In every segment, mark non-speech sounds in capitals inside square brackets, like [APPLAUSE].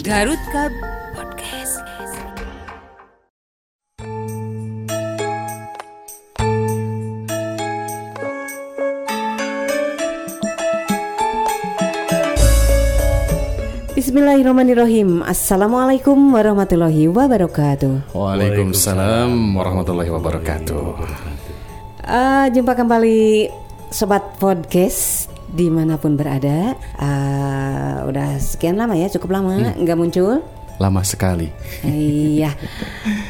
Garut Kab Podcast. Bismillahirrahmanirrahim Assalamualaikum warahmatullahi wabarakatuh Waalaikumsalam warahmatullahi wabarakatuh. Eh, Jumpa kembali Sobat Podcast Di mana pun berada Eh, Udah sekian lama ya Cukup lama nggak muncul Lama sekali. Iya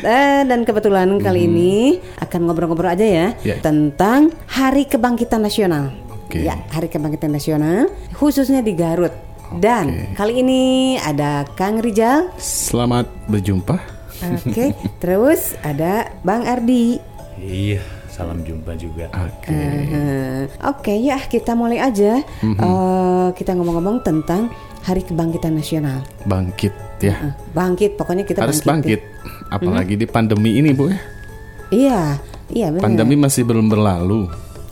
Eh, Dan kebetulan kali ini Akan ngobrol-ngobrol aja ya Ya. Tentang Hari Kebangkitan Nasional Oke. Ya Hari Kebangkitan Nasional Khususnya di Garut Dan kali ini ada Kang Rijal Selamat berjumpa. Oke, terus ada Bang Ardi. Iya, salam jumpa juga. Oke. Eh, Oke, ya kita mulai aja. Eh, kita ngomong-ngomong tentang Hari Kebangkitan Nasional. Bangkit ya. Eh, Bangkit, pokoknya kita Harus bangkit. bangkit. Apalagi di pandemi ini, Bu. ya. Iya, iya benar. Pandemi masih belum berlalu.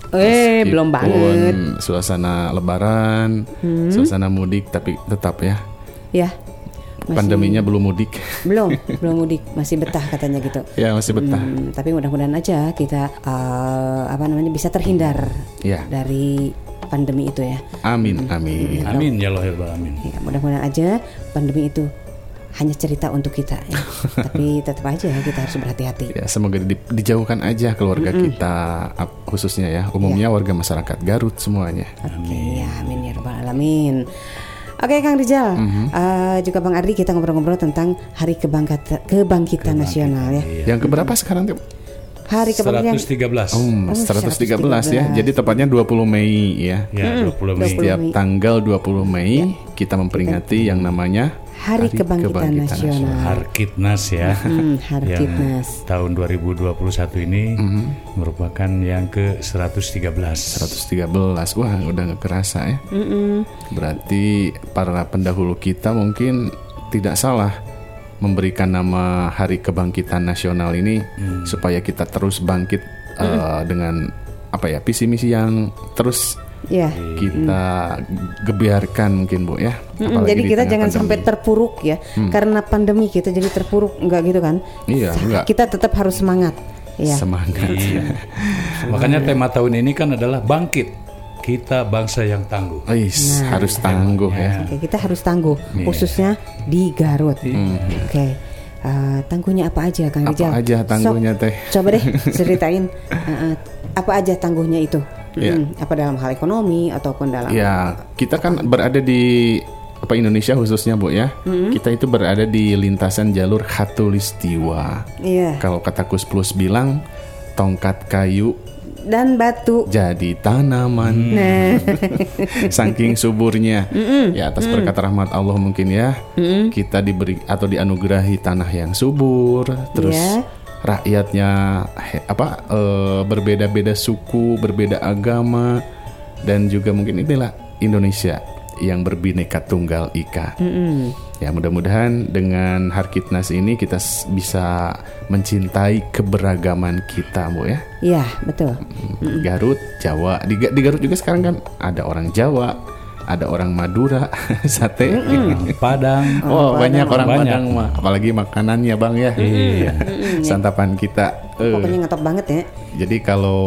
Eh, belum Meskipun banget. Suasana lebaran, suasana mudik tapi tetap ya. Ya, masih- Pandeminya belum mudik. [LAUGHS] belum, belum mudik, masih betah katanya gitu. ya, masih betah. Hmm, tapi mudah-mudahan aja kita eh, apa namanya bisa terhindar Ya. dari pandemi itu ya. Amin, amin. Amin ya lahir amin. Ya, mudah-mudahan aja pandemi itu hanya cerita untuk kita ya. [LAUGHS] Tapi tetap aja kita harus berhati-hati. Ya, semoga di- dijauhkan aja keluarga kita ap- khususnya ya, umumnya warga masyarakat Garut semuanya. Oke, ya amin ya rabbal alamin. Oke Kang Rizal, Mhm. eh, juga Bang Ardi kita ngobrol-ngobrol tentang Hari Kebangkita- Kebangkitan Nasional ya. Yang keberapa sekarang? Tim? Hari Kebangkitan 113. Hmm, 113 ya. Jadi tepatnya 20 Mei ya. Ya, 20 Mei. 20 Setiap Mei. tanggal 20 Mei kita memperingati yang namanya Hari Kebangkitan Nasional. Harkitnas ya. Hmm, Hari [LAUGHS] yang Kitnas. tahun 2021 ini Mhm. merupakan yang ke 113. 113. Wah, udah nggak kerasa ya. Berarti para pendahulu kita mungkin tidak salah memberikan nama Hari Kebangkitan Nasional ini supaya kita terus bangkit eh, dengan apa ya visi misi yang terus Ya. kita gebiarkan mungkin bu ya. Mm-mm, Apalagi jadi di kita tengah jangan pandemi. sampai terpuruk ya, karena pandemi kita jadi terpuruk enggak gitu kan? Iya, enggak. Kita tetap harus semangat. Ya. semangat. Iya. [LAUGHS] Makanya tema tahun ini kan adalah bangkit. Kita bangsa yang tangguh. Nah. harus tangguh ya. Oke, kita harus tangguh, Iya. khususnya di Garut. Hmm. Oke, eh, tangguhnya apa aja, Kang Apa Rijal? aja tangguhnya, Sok, Teh? Coba deh ceritain [LAUGHS] eh, apa aja tangguhnya itu. Iya. Mm, Apa dalam hal ekonomi ataupun dalam Ya, kita kan berada di apa Indonesia khususnya Bu ya. Kita itu berada di lintasan jalur khatulistiwa. Iya. Kalau kata Kus Plus bilang tongkat kayu Dan batu. jadi tanaman. Nah, [LAUGHS] Saking suburnya. Ya atas berkat rahmat Allah mungkin ya. Kita diberi atau dianugerahi tanah yang subur, terus Iya. Rakyatnya he- apa eh, berbeda-beda suku, berbeda agama dan juga mungkin inilah Indonesia yang berbineka tunggal ika. Ya mudah-mudahan dengan Harkitnas ini kita bisa mencintai keberagaman kita, Bu ya. Iya, betul. Garut, Jawa. Di Garut juga sekarang kan ada orang Jawa, ada orang Madura, [LAUGHS] sate. Padang. Oh, banyak orang Banyak. Padang mah. Apalagi makanannya, Bang ya. Iya. Santapan kita. Eh, Pokoknya ngetop banget ya. jadi kalau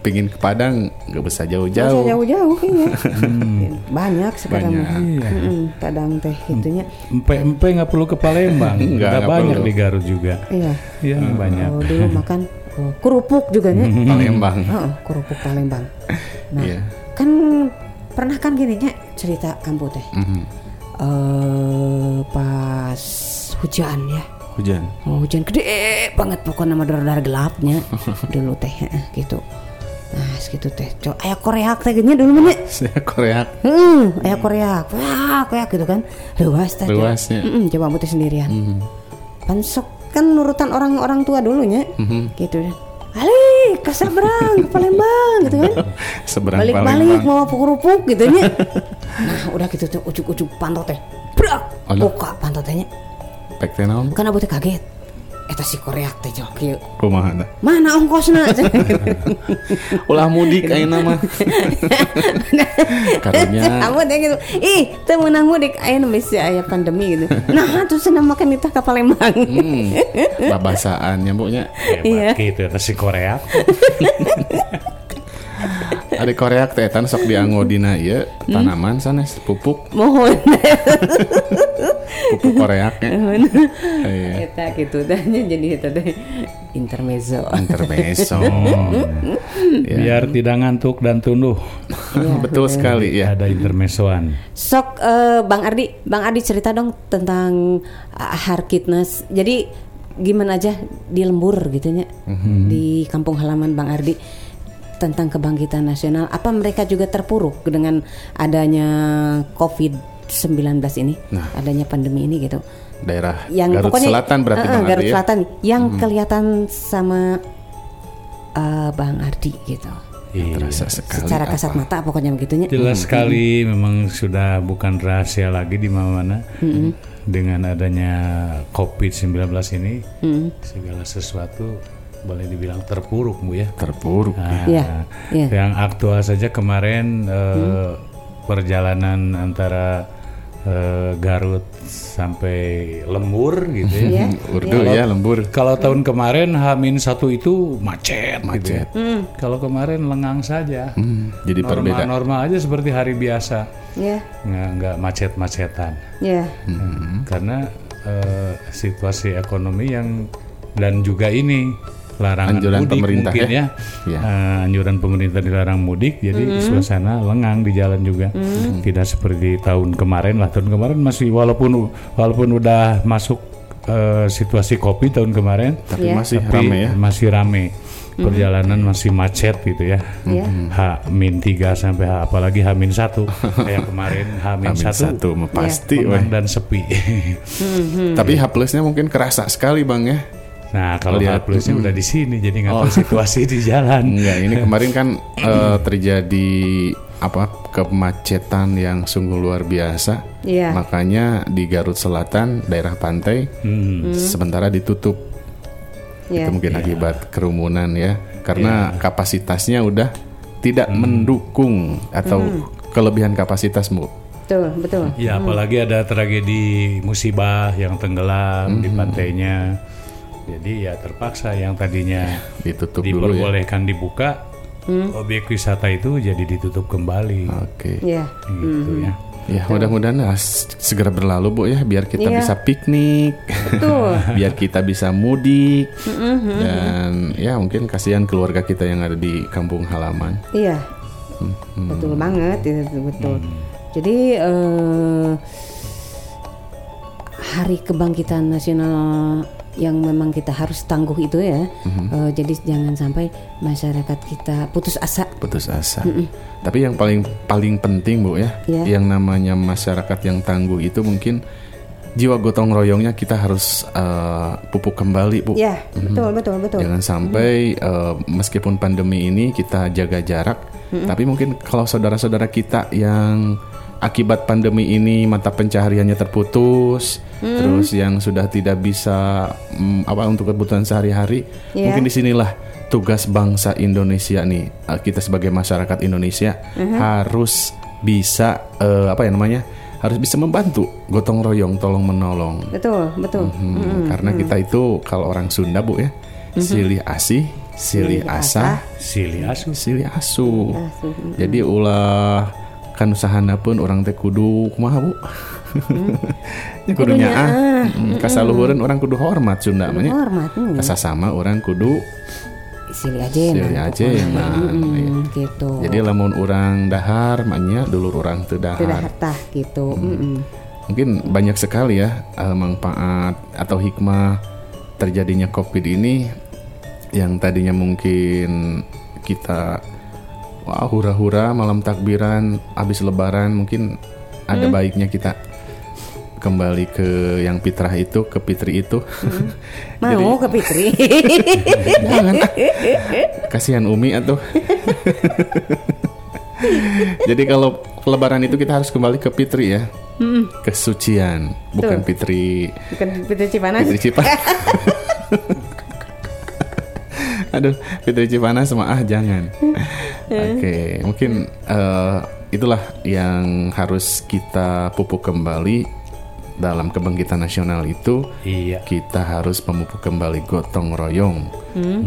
pingin ke Padang nggak bisa usah jauh-jauh. jauh-jauh kayaknya. [LAUGHS] [LAUGHS] Banyak sekarang. Banyak. Mm-mm, Padang teh itunya. Empe-empe nggak perlu ke Palembang. Nggak, banyak perlu. di Garut juga. Iya. Iya, banyak. Oh, dulu makan oh, kerupuk juga nih. Palembang. Heeh, kerupuk Palembang. Nah, Iya. kan pernah kan gini nya cerita kamu teh. Mhm. Eh pas hujan ya. Hujan. Oh, hujan gede banget pokoknya nama darah gelapnya [LAUGHS] dulu teh gitu. Nah, segitu teh. Coba ayah Korea teh gini dulu mah nya. [LAUGHS] Saya Korea. Hmm, ayah Korea, wah kayak gitu kan, luas teh. Luasnya. Mm-mm, coba putih sendirian. Pansok kan nurutan orang-orang tua dulunya, gitu deh. Ali, kasar berang, ke Palembang gitu kan. [LAUGHS] Seberang Balik-balik Palembang. mau kerupuk gitu nya. Nah, udah gitu tuh ujuk-ujuk pantot teh. Brak, buka pantot tehnya. Pek teh naon, Bu? Kan teh kaget. Eta si Korea teh jok kieu. Kumaha tah? Mana ongkosna? [LAUGHS] Ulah mudik ayeuna mah. [LAUGHS] Karunya Kamu teh gitu. Ih, teu meunang mudik ayeuna bisa aya pandemi gitu. Nah, tuh cenah makan itah ka Palembang. hmm, babasaannya Bu nya. Iya. Gitu eta si Korea. [LAUGHS] Ada Korea teh sok dianggo dina ieu tanaman sanes pupuk Mohon. Pupuk Korea. [LAUGHS] Iya. Eta gitu tanya jadi eta teh intermezzo. Intermezzo. [LAUGHS] Ya. Biar tidak ngantuk dan tunduh. [LAUGHS] Betul sekali ya. Ada intermesoan. Sok eh, Bang Ardi, Bang Ardi cerita dong tentang uh, Harkitnas. Jadi gimana aja di lembur gitu nya di kampung halaman Bang Ardi tentang kebangkitan nasional. Apa mereka juga terpuruk dengan adanya COVID-19 ini, Nah. adanya pandemi ini gitu. Daerah Yang Garut pokoknya Selatan berarti Bang Garut Ardi ya. Selatan yang kelihatan sama eh, Bang Ardi gitu. Iya. Terasa sekali. Secara kasat apa. mata pokoknya begitunya. Jelas sekali memang sudah bukan rahasia lagi di mana-mana. Dengan adanya COVID-19 ini segala sesuatu boleh dibilang terpuruk Bu ya. terpuruk. Nah, Iya, iya. Yang aktual saja kemarin eh, perjalanan antara eh, Garut sampai Lembur gitu ya. Iya. [LAUGHS] Urdu ya lembur. Kalau tahun kemarin Hamin satu itu macet, gitu ya. Macet. Kalau kemarin lengang saja. Hmm, jadi perbedaan. Normal-normal aja seperti hari biasa. Ya, Nggak, nggak macet-macetan. ya. Karena eh, situasi ekonomi yang dan juga ini larangan Anjuran mudik pemerintah mungkin ya? ya, Iya. Eh, anjuran pemerintah dilarang mudik jadi suasana lengang di jalan juga tidak seperti tahun kemarin lah tahun kemarin masih walaupun walaupun udah masuk eh, situasi kopi tahun kemarin Tapi Iya. masih tapi rame ya. masih rame perjalanan masih macet gitu ya Ya. H min 3 sampai H apalagi H min 1 kayak kemarin H min Amin 1 satu pasti Tenang weh. dan sepi Tapi H plusnya mungkin kerasa sekali bang ya. Nah, kalau Lihat, H plusnya udah di sini, jadi nggak tahu situasi di jalan. Enggak, ini [LAUGHS] kemarin kan eh, terjadi apa kemacetan yang sungguh luar biasa. Iya. Makanya di Garut Selatan daerah pantai Hmm. sementara ditutup. Ya. Itu mungkin akibat kerumunan ya. Karena kapasitasnya udah tidak Hmm. mendukung atau kelebihan kapasitas Bu. Betul, betul. Ya, apalagi ada tragedi musibah yang tenggelam di pantainya. Jadi ya terpaksa yang tadinya Ditutup dulu ya. diperbolehkan dibuka, objek wisata itu jadi ditutup kembali. Oke. Ya. Gitu ya. Ya mudah-mudahan ah, segera berlalu Bu ya biar kita Iya. bisa piknik, Betul. [LAUGHS] biar kita bisa mudik dan ya mungkin kasihan keluarga kita yang ada di kampung halaman. Iya. Betul banget itu betul. Jadi eh, hari kebangkitan nasional yang memang kita harus tangguh itu ya. Eh, jadi jangan sampai masyarakat kita putus asa. Putus asa. Tapi yang paling paling penting Bu ya, Iya. yang namanya masyarakat yang tangguh itu mungkin jiwa gotong royongnya kita harus eh, pupuk kembali Bu. Ya, betul betul betul. Jangan sampai eh, meskipun pandemi ini kita jaga jarak, tapi mungkin kalau saudara-saudara kita yang akibat pandemi ini mata pencahariannya terputus, terus yang sudah tidak bisa mm, apa untuk kebutuhan sehari-hari, Iya. mungkin di sinilah tugas bangsa Indonesia nih eh, kita sebagai masyarakat Indonesia harus bisa eh, apa ya namanya harus bisa membantu gotong royong tolong menolong Betul, betul. Hmm, karena kita itu kalau orang Sunda bu ya silih asih, silih asah, Silih asu. silih asuh. Jadi ulah kan usahana pun orang teh kudu kumaha bu? [LAUGHS] Ya, kudu nyaah. Mm, Kasaluhureun orang kudu hormat Sunda mah nya. Hormat. hmm. Kasasama orang kudu Silih aja silih aja nah. Hmm, gitu. Jadi lamun orang dahar maknya dulur orang teu Tidak dahar. hartah gitu. Mm-mm. Mungkin banyak sekali ya eh, manfaat atau hikmah terjadinya COVID ini yang tadinya mungkin kita wah hura-hura malam takbiran habis lebaran mungkin ada baiknya kita kembali ke yang fitrah itu ke fitri itu. [LAUGHS] Mau ke Fitri. [LAUGHS] jangan ah. kasihan Umi atau [LAUGHS] jadi kalau lebaran itu kita harus kembali ke fitri ya. Kesucian bukan fitri Bukan Fitri Cipanas. Fitri Cipa Aduh, Fitri Cipanas sama ah jangan. [LAUGHS] Oke, mungkin eh, itulah yang harus kita pupuk kembali dalam kebangkitan nasional itu. Iya. Kita harus memupuk kembali gotong royong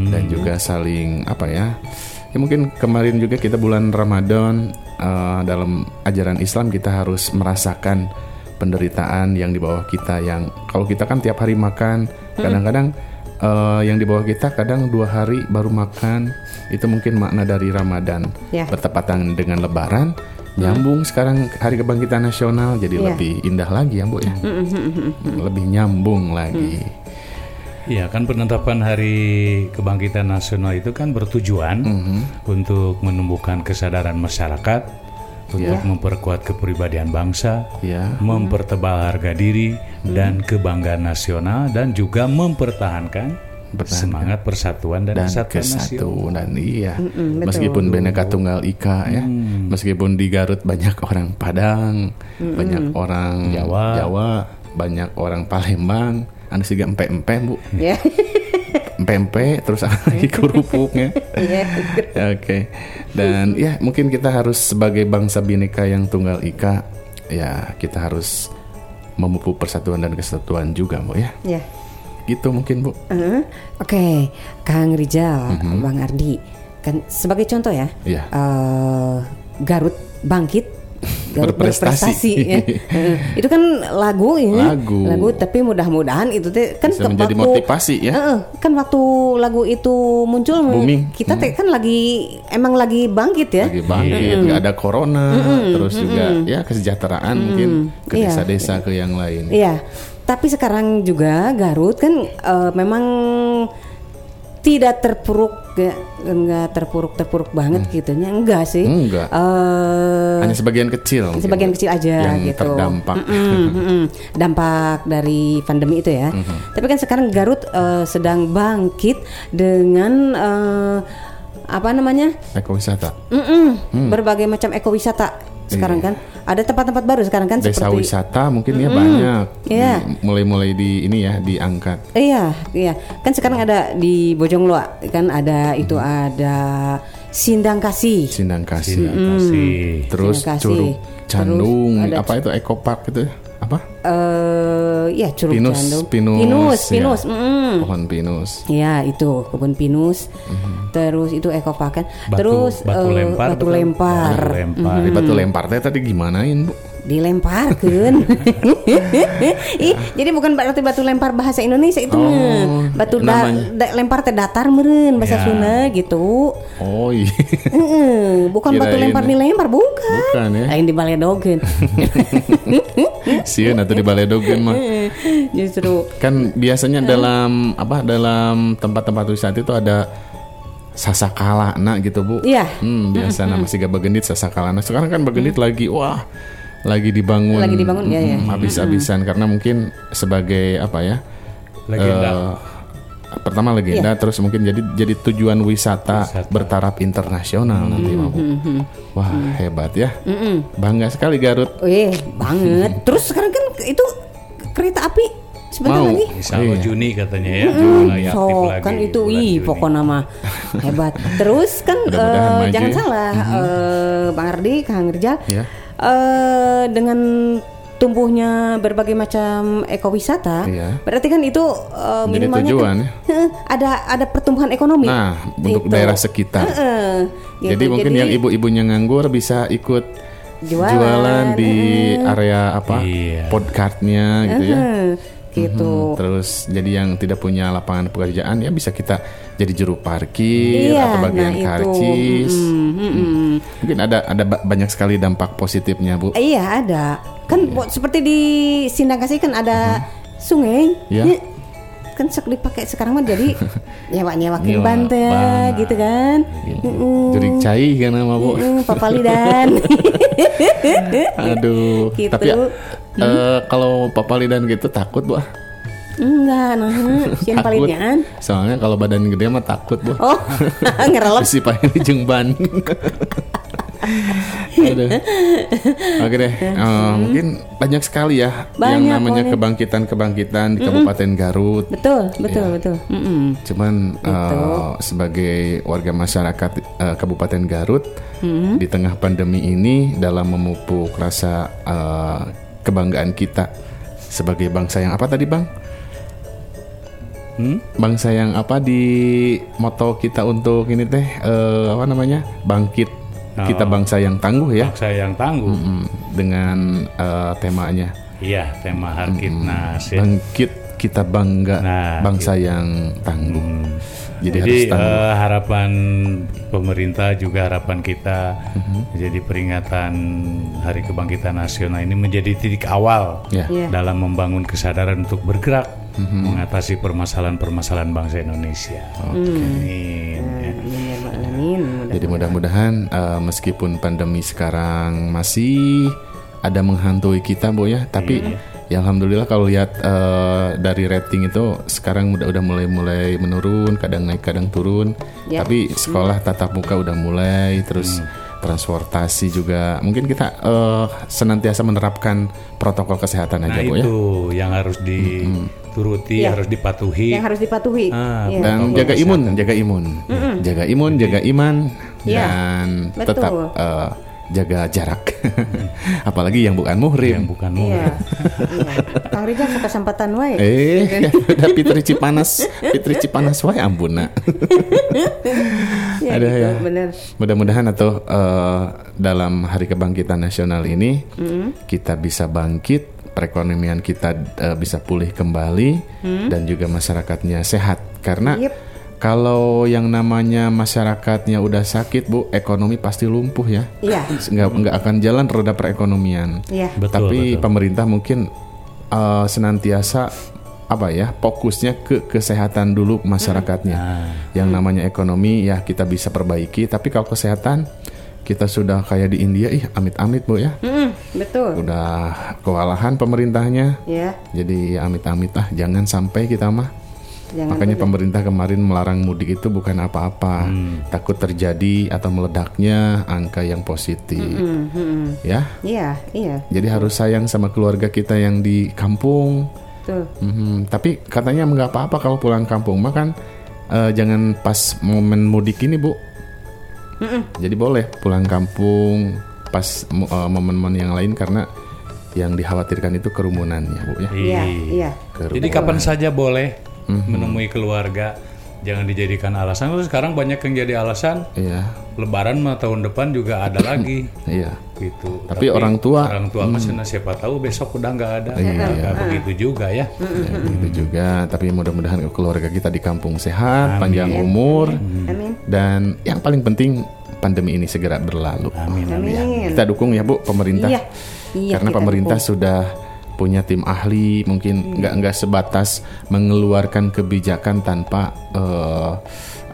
dan juga saling apa ya? Ya mungkin kemarin juga kita bulan Ramadan eh, dalam ajaran Islam kita harus merasakan penderitaan yang di bawah kita yang kalau kita kan tiap hari makan kadang-kadang eh, yang di bawah kita kadang dua hari baru makan. Itu mungkin makna dari Ramadan. Ya. bertepatan dengan Lebaran nyambung sekarang hari kebangkitan nasional jadi Ya. lebih indah lagi ya bu ya? Lebih nyambung lagi. Iya kan penetapan Hari Kebangkitan Nasional itu kan bertujuan untuk menumbuhkan kesadaran masyarakat, untuk memperkuat kepribadian bangsa, ya. mempertebal harga diri dan kebanggaan nasional, dan juga mempertahankan semangat persatuan dan, dan kesatuan iya. Betul. meskipun Bhinneka Tunggal Ika ya. Meskipun di Garut banyak orang Padang banyak orang Jawa. Jawa banyak orang Palembang. Anu sih empe-empe bu. Ya. [LAUGHS] empe-empe terus ada lagi kerupuknya? [LAUGHS] Iya. oke. Dan ya mungkin kita harus sebagai bangsa bineka yang tunggal ika ya kita harus memupuk persatuan dan kesatuan juga bu ya. Ya. gitu mungkin bu. Eh, Oke, Kang Rijal, Bang Ardi, kan sebagai contoh ya, Iya. eh, Garut bangkit, Garut Berprestasi. ya. [LAUGHS] Itu kan lagu ini, Lagu. tapi mudah-mudahan itu teh kan Bisa ke menjadi waktu- motivasi ya. Eh, kan waktu lagu itu muncul, Booming. kita teh kan lagi emang lagi bangkit ya. lagi bangkit nggak ada corona terus juga ya kesejahteraan mungkin ke Iya. desa-desa ke yang lain Iya, tapi sekarang juga Garut kan eh, memang tidak terpuruk ya, enggak terpuruk terpuruk banget gitunya. Enggak sih. Hmm. Enggak. Eh, hanya sebagian kecil sebagian Bu, kecil aja yang gitu. terdampak. Dampak dari pandemi itu ya. Tapi kan sekarang Garut eh, sedang bangkit dengan eh, apa namanya? Ekowisata. Hmm. berbagai macam ekowisata sekarang kan ada tempat-tempat baru sekarang kan desa seperti wisata mungkin ya banyak Iya. Di- mulai-mulai di ini ya diangkat Iya, iya. Kan sekarang ada di Bojongloa, kan ada itu ada Sindang Kasih. Sindang Kasih Terima kasih. terus Sindang Kasih. Curug Terus Candung ada apa itu ekopark gitu ya? Apa Eh, ya Curug pinus Candung. pinus Pinus, ya. pinus. mm. pohon pinus Ya itu kebun pinus, terus itu Batu- terus batu eh, lempar, batu lempar, Batu lempar. di batu lempar tadi gimanain bu dilemparkan. [LAUGHS] Ih, jadi bukan berarti batu lempar bahasa Indonesia itu Oh, mah. batu da- da- lempar teh datar meren bahasa Ya. Sunda gitu. oh iya Heeh, bukan batu Kirain- lempar dilempar bukan. Bukan ya. Lain di baledogen. sieun [LAUGHS] atau di baledogen mah Justru kan biasanya dalam apa dalam tempat-tempat wisata itu ada sasakala nah gitu bu Iya. hmm, biasa nama siga bagendit sasakala nah sekarang kan bagendit lagi wah lagi dibangun Lagi dibangun, ya, ya. habis-habisan karena mungkin sebagai apa ya Legenda. eh, pertama legenda terus mungkin jadi jadi tujuan wisata, Wisata. bertaraf internasional nanti mah, Bu. wah hebat ya bangga sekali Garut Wih, banget. [LAUGHS] Terus sekarang kan itu kereta api sebentar Mau. lagi. Insya Allah Iya. Juni katanya ya, mulai aktif So, lagi. kan itu Juni. pokoknya mah hebat. Terus kan eh, maju jangan ya. salah eh, Bang Ardi, Kang Rijal. Ya. Eh, dengan tumbuhnya berbagai macam ekowisata, Iya. berarti kan itu eh, Menjadi minimalnya tujuan, kan, ya. [LAUGHS] ada ada pertumbuhan ekonomi. Nah, untuk Gitu. daerah sekitar. Heeh, gitu. Jadi mungkin yang ibu-ibunya nganggur bisa ikut Jualan, jualan, di area apa Iya. podcastnya gitu ya. Gitu. Hmm, terus jadi yang tidak punya lapangan pekerjaan ya bisa kita jadi juru parkir Iya, atau bagian nah karcis. Mm, mm, mm. Mungkin ada ada ba- banyak sekali dampak positifnya bu. Iya ada. Kan bu- seperti di Sindang Kasih kan ada sungai. Iya. Ya, Kan sok dipakai sekarang mah jadi [LAUGHS] nyewa-nyewakin Nyewa ban teh ban. gitu kan. Mm-mm. Jurik cai kan nama bu. Mm, papalidan. [LAUGHS] Aduh. Gitu. Tapi ya, eh, kalau papalidan gitu takut bu. Enggak, nah, sian palidaan. Soalnya kalau badan gede mah takut bu. Oh, [LAUGHS] ngerelep. Si paling jeung ban. Aduh. Oke deh, eh, mungkin banyak sekali ya yang Banyak, namanya banyak. kebangkitan-kebangkitan di Kabupaten Garut. Betul, betul, Iya. betul. Mm-mm. Cuman eh, sebagai warga masyarakat eh, Kabupaten Garut Mm-hmm. di tengah pandemi ini dalam memupuk rasa eh, kebanggaan kita sebagai bangsa yang apa tadi bang? Hmm? Bangsa yang apa di moto kita untuk ini teh eh, apa namanya bangkit kita Oh. bangsa yang tangguh ya Bangsa yang tangguh. Mm, dengan eh, temanya Iya, tema Harkitnas ya. bangkit kita bangga Nah, bangsa yang tangguh. Hmm. Jadi, Jadi, harus tangguh. eh, harapan pemerintah juga harapan kita Mhm. jadi peringatan Hari Kebangkitan Nasional ini menjadi titik awal Ya. Iya. dalam membangun kesadaran untuk bergerak Mhm. mengatasi permasalahan-permasalahan bangsa Indonesia. Amin. Ya. Amin. Mudah- Jadi mudah-mudahan eh, meskipun pandemi sekarang masih ada menghantui kita, Bu ya, tapi ya alhamdulillah kalau lihat eh, dari rating itu sekarang udah udah mulai mulai menurun, kadang naik, kadang turun. Ya. Tapi sekolah tatap muka udah mulai, terus transportasi juga. Mungkin kita eh, senantiasa menerapkan protokol kesehatan Nah aja, Bu ya. itu yang harus dituruti, Iya. harus dipatuhi. Yang harus dipatuhi. Ah, Iya. dan jaga imun, jaga imun, jaga imun, jaga iman, Iya, dan betul. tetap eh, jaga jarak. [LAUGHS] Apalagi yang bukan muhrim. yang bukan mau. Iya. iya. Kang Rijal suka sempatan wae. Eh, [LAUGHS] udah Fitri Cipanas, Fitri Cipanas wae ampuna. Iya, [LAUGHS] ada gitu, ya. bener. Mudah-mudahan atau eh, dalam Hari Kebangkitan Nasional ini kita bisa bangkit, perekonomian kita eh, bisa pulih kembali dan juga masyarakatnya sehat karena Yep. kalau yang namanya masyarakatnya udah sakit bu, ekonomi pasti lumpuh ya. Iya. Nggak nggak akan jalan roda perekonomian. Iya. Betul, Tapi betul. pemerintah mungkin eh, senantiasa apa ya fokusnya ke kesehatan dulu masyarakatnya. Nah, Yang namanya ekonomi ya kita bisa perbaiki, tapi kalau kesehatan kita sudah kayak di India, ih amit-amit bu ya, Mm-mm, betul. udah kewalahan pemerintahnya. Ya, Jadi amit-amit ah, jangan sampai kita mah. jangan Makanya pemerintah kemarin melarang mudik itu bukan apa-apa, takut terjadi atau meledaknya angka yang positif, Mm, mm-mm. ya. Iya, iya, Jadi harus sayang sama keluarga kita yang di kampung. tuh. Mhm, Tapi katanya nggak apa-apa kalau pulang kampung mah kan eh, jangan pas momen mudik ini bu. Jadi boleh pulang kampung pas eh, momen-momen yang lain karena yang dikhawatirkan itu kerumunannya bu ya. Iya, iya. Kerumunan. Jadi kapan saja boleh Mhm. menemui keluarga, jangan dijadikan alasan. Terus sekarang banyak yang jadi alasan. Iya, Lebaran mah tahun depan juga ada lagi, [CLEARS THROAT] iya. gitu. Tapi orang tua- orang tua masih siapa tahu besok udah nggak ada. Iya. Nggak begitu juga ya. Ya, begitu juga. Tapi mudah-mudahan keluarga kita di kampung sehat, panjang umur, Amin. Dan yang paling penting pandemi ini segera berlalu. Amin. amin. Amin. Kita dukung ya bu pemerintah. Iya. Iya, Karena pemerintah dukung. sudah punya tim ahli, mungkin nggak nggak sebatas mengeluarkan kebijakan tanpa eh,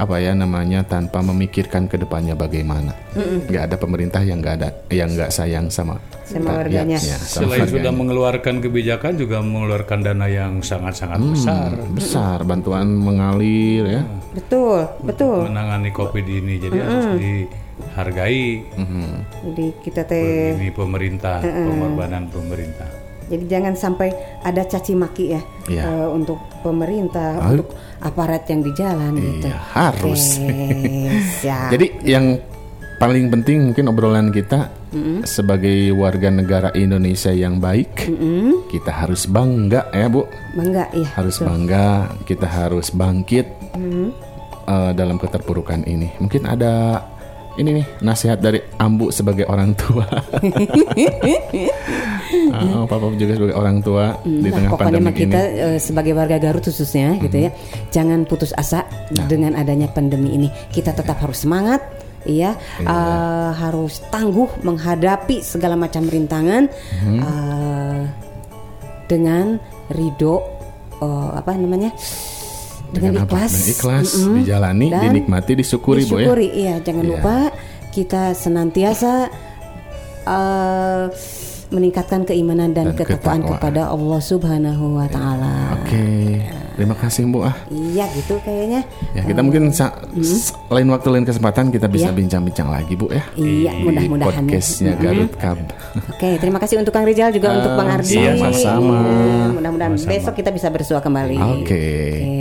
apa ya namanya tanpa memikirkan ke depannya bagaimana. Nggak ada pemerintah yang nggak ada yang nggak sayang sama Sama warganya. rakyatnya, sama Selain sudah warganya. mengeluarkan kebijakan juga mengeluarkan dana yang sangat-sangat Hmm. besar besar bantuan mengalir ya. Betul, betul. menangani COVID ini. Jadi harus dihargai Mhm. Jadi kita teh ini pemerintah, pengorbanan pemerintah. Jadi jangan sampai ada caci maki ya eh, untuk pemerintah, Ah. untuk aparat yang di jalan gitu. Iya, harus. Oke, siap. [LAUGHS] Jadi yang paling penting mungkin obrolan kita sebagai warga negara Indonesia yang baik, kita harus bangga ya Bu, bangga ya. harus bangga, kita harus bangkit eh, dalam keterpurukan ini. Mungkin ada ini nih nasihat dari Ambu sebagai orang tua. [LAUGHS] Ah, Papa juga sebagai orang tua di Nah, tengah pokoknya pandemi kita ini. eh, sebagai warga Garut khususnya gitu ya, jangan putus asa Nah. dengan adanya pandemi ini. Kita tetap harus semangat, iya, eh, harus tangguh menghadapi segala macam rintangan Mhm. eh, dengan ridho, eh, apa namanya, dengan, apa? ikhlas, Dengan ikhlas, Mm-mm. dijalani, Dan dinikmati, disyukuri, Bu ya. disyukuri, iya. Jangan Iya. lupa kita senantiasa eh, meningkatkan keimanan dan, Dan ketakwaan kepada Allah Subhanahu wa taala. Oke, Terima kasih Bu ah. Iya gitu kayaknya. Ya kita mungkin sa- s- lain waktu lain kesempatan kita bisa Iya. bincang-bincang lagi Bu ya. Iya, mudah-mudahan. podcastnya Garut Kab. Oke, terima kasih untuk Kang Rizal juga untuk Bang Ardi. iya, sama-sama. Iya, Mudah-mudahan besok kita bisa bersua kembali. Oke. Oke, yo.